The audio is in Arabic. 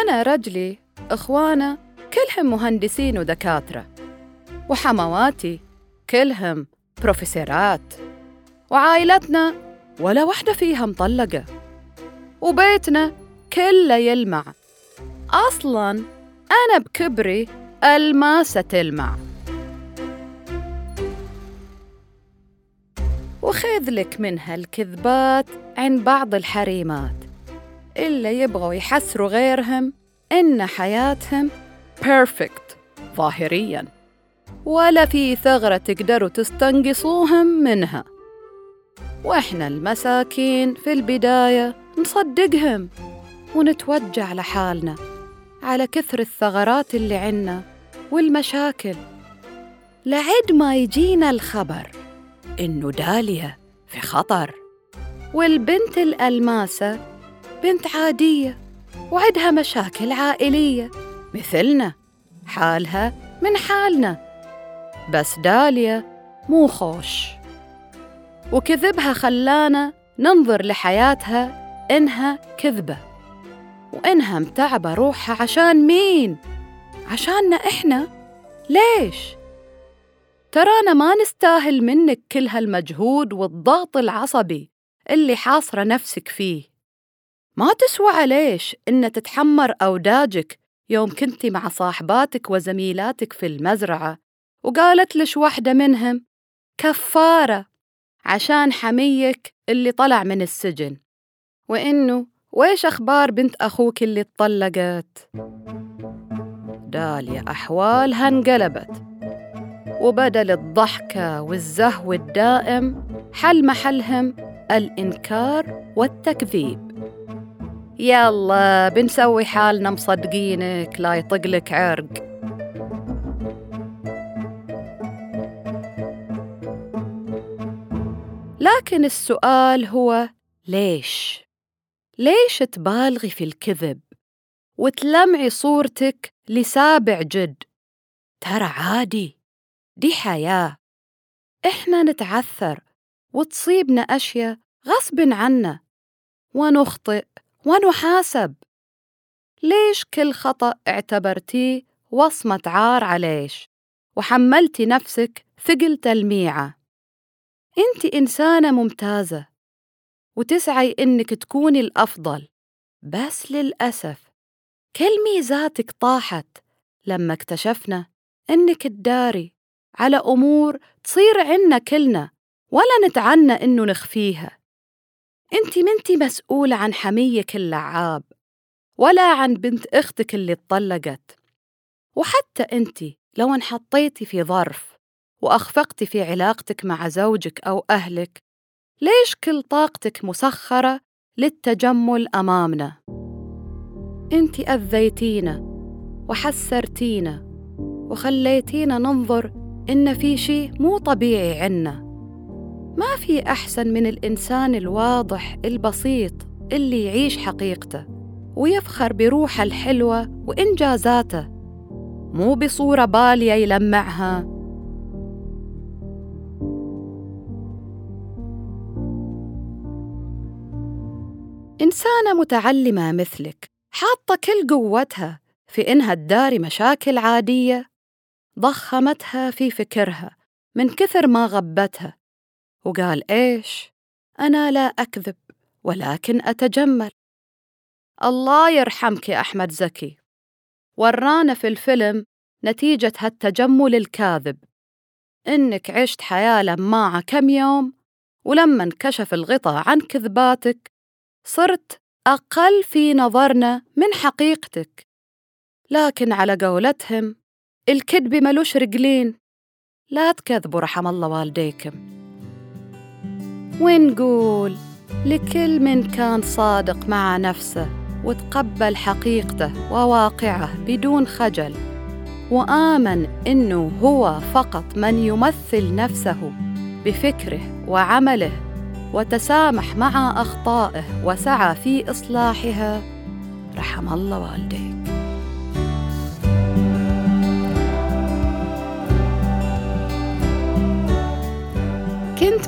أنا رجلي إخوانا كلهم مهندسين ودكاترة وحمواتي كلهم بروفيسورات وعائلتنا ولا وحدة فيها مطلقة وبيتنا كله يلمع. أصلاً أنا بكبري الماسة تلمع. وخذ لك من هالكذبات عن بعض الحريمات. اللي يبغوا يحسروا غيرهم إن حياتهم بيرفكت ظاهرياً. ولا في ثغرة تقدروا تستنقصوهم منها. وإحنا المساكين في البداية نصدقهم ونتوجع لحالنا على كثر الثغرات اللي عنا والمشاكل. لعد ما يجينا الخبر إنه داليا في خطر. والبنت الألماسة بنت عادية وعدها مشاكل عائلية مثلنا حالها من حالنا بس داليا مو خوش وكذبها خلانا ننظر لحياتها إنها كذبة وإنها متعبة روحها عشان مين؟ عشاننا إحنا؟ ليش؟ ترانا ما نستاهل منك كل هالمجهود والضغط العصبي اللي حاصرة نفسك فيه ما تسوى عليش إن تتحمر أوداجك يوم كنتي مع صاحباتك وزميلاتك في المزرعة. وقالت لش واحدة منهم كفارة عشان حميك اللي طلع من السجن. وإنه ويش أخبار بنت أخوك اللي اتطلقت؟ داليا أحوالها انقلبت وبدل الضحكة والزهو الدائم حل محلهم الإنكار والتكذيب. يلا بنسوي حالنا مصدقينك لا يطقلك عرق لكن السؤال هو ليش؟ ليش تبالغي في الكذب وتلمعي صورتك لسابع جد؟ ترى عادي دي حياة إحنا نتعثر وتصيبنا أشياء غصب عنا ونخطئ ونحاسب. ليش كل خطأ اعتبرتيه وصمة عار عليش؟ وحملتي نفسك ثقل تلميعة. انت إنسانة ممتازة وتسعي إنك تكوني الأفضل. بس للأسف كل ميزاتك طاحت لما اكتشفنا إنك تداري على أمور تصير عنا كلنا ولا نتعنى إنه نخفيها. انت منتي مسؤولة عن حميك اللعاب ولا عن بنت أختك اللي اتطلقت وحتى انت لو انحطيتي في ظرف وأخفقتي في علاقتك مع زوجك أو أهلك ليش كل طاقتك مسخرة للتجمل أمامنا؟ انت أذيتينا وحسرتينا وخليتينا ننظر إن في شي مو طبيعي عنا ما في أحسن من الإنسان الواضح البسيط اللي يعيش حقيقته ويفخر بروحه الحلوة وإنجازاته مو بصورة بالية يلمعها. إنسانة متعلمة مثلك حاطة كل قوتها في إنها تداري مشاكل عادية ضخمتها في فكرها من كثر ما غبتها. وقال إيش؟ أنا لا أكذب ولكن أتجمل. الله يرحمك يا أحمد زكي. ورانا في الفيلم نتيجة هالتجمل الكاذب. إنك عشت حياة لماعة كم يوم ولما انكشف الغطاء عن كذباتك صرت أقل في نظرنا من حقيقتك. لكن على قولتهم الكذب ملوش رجلين. لا تكذبوا رحم الله والديكم. ونقول لكل من كان صادق مع نفسه وتقبل حقيقته وواقعه بدون خجل وآمن إنه هو فقط من يمثل نفسه بفكره وعمله وتسامح مع أخطائه وسعى في إصلاحها. رحم الله والديك.